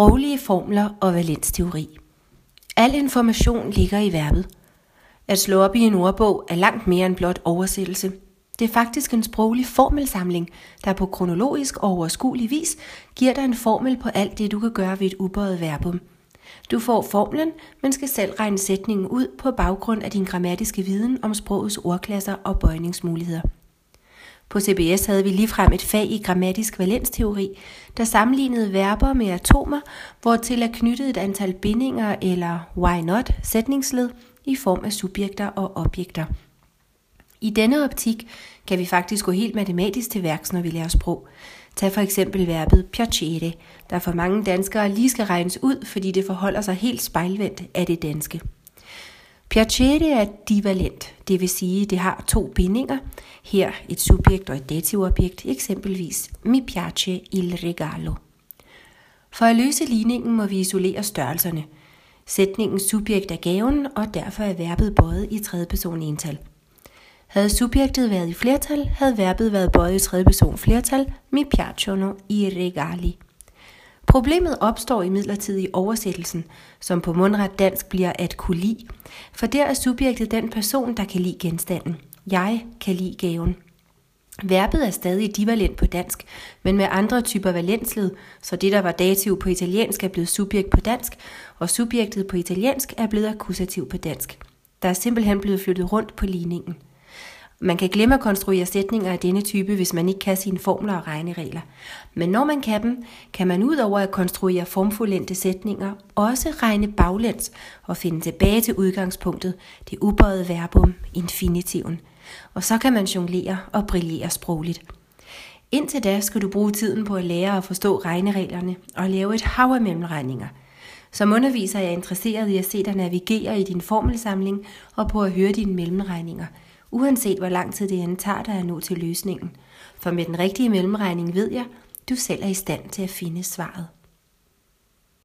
Sproglige formler og valensteori. Al information ligger i verbet. At slå op i en ordbog er langt mere end blot oversættelse. Det er faktisk en sproglig formelsamling, der på kronologisk og overskuelig vis giver dig en formel på alt det, du kan gøre ved et ubøjet verbum. Du får formlen, men skal selv regne sætningen ud på baggrund af din grammatiske viden om sprogets ordklasser og bøjningsmuligheder. På CBS havde vi ligefrem et fag i grammatisk valensteori, der sammenlignede verber med atomer, hvor til er knyttet et antal bindinger eller why not sætningsled i form af subjekter og objekter. I denne optik kan vi faktisk gå helt matematisk til værks, når vi lærer sprog. Tag for eksempel verbet piacere, der for mange danskere lige skal regnes ud, fordi det forholder sig helt spejlvendt af det danske. Piacere er divalent, det vil sige, det har to bindinger. Her et subjekt og et dativobjekt, eksempelvis mi piace il regalo. For at løse ligningen må vi isolere størrelserne. Sætningens subjekt er gaven, og derfor er verbet bøjet i tredje person ental. Havde subjektet været i flertal, havde verbet været bøjet i tredje person flertal, mi piacciono i regali. Problemet opstår imidlertid i oversættelsen, som på mundret dansk bliver at kunne lide, for der er subjektet den person, der kan lide genstanden. Jeg kan lide gaven. Verbet er stadig divalent på dansk, men med andre typer valensled, så det, der var dativ på italiensk, er blevet subjekt på dansk, og subjektet på italiensk er blevet akkusativ på dansk. Der er simpelthen blevet flyttet rundt på ligningen. Man kan glemme at konstruere sætninger af denne type, hvis man ikke kan sine formler og regneregler. Men når man kan dem, kan man ud over at konstruere formfuldendte sætninger, også regne baglæns og finde tilbage til udgangspunktet, det ubøjede verbum, infinitiven. Og så kan man jonglere og brillere sprogligt. Indtil da skal du bruge tiden på at lære at forstå regnereglerne og lave et hav af mellemregninger. Som underviser er jeg interesseret i at se dig navigere i din formelsamling og på at høre dine mellemregninger – uanset hvor lang tid det end tager dig at nå til løsningen. For med den rigtige mellemregning ved jeg, du selv er i stand til at finde svaret.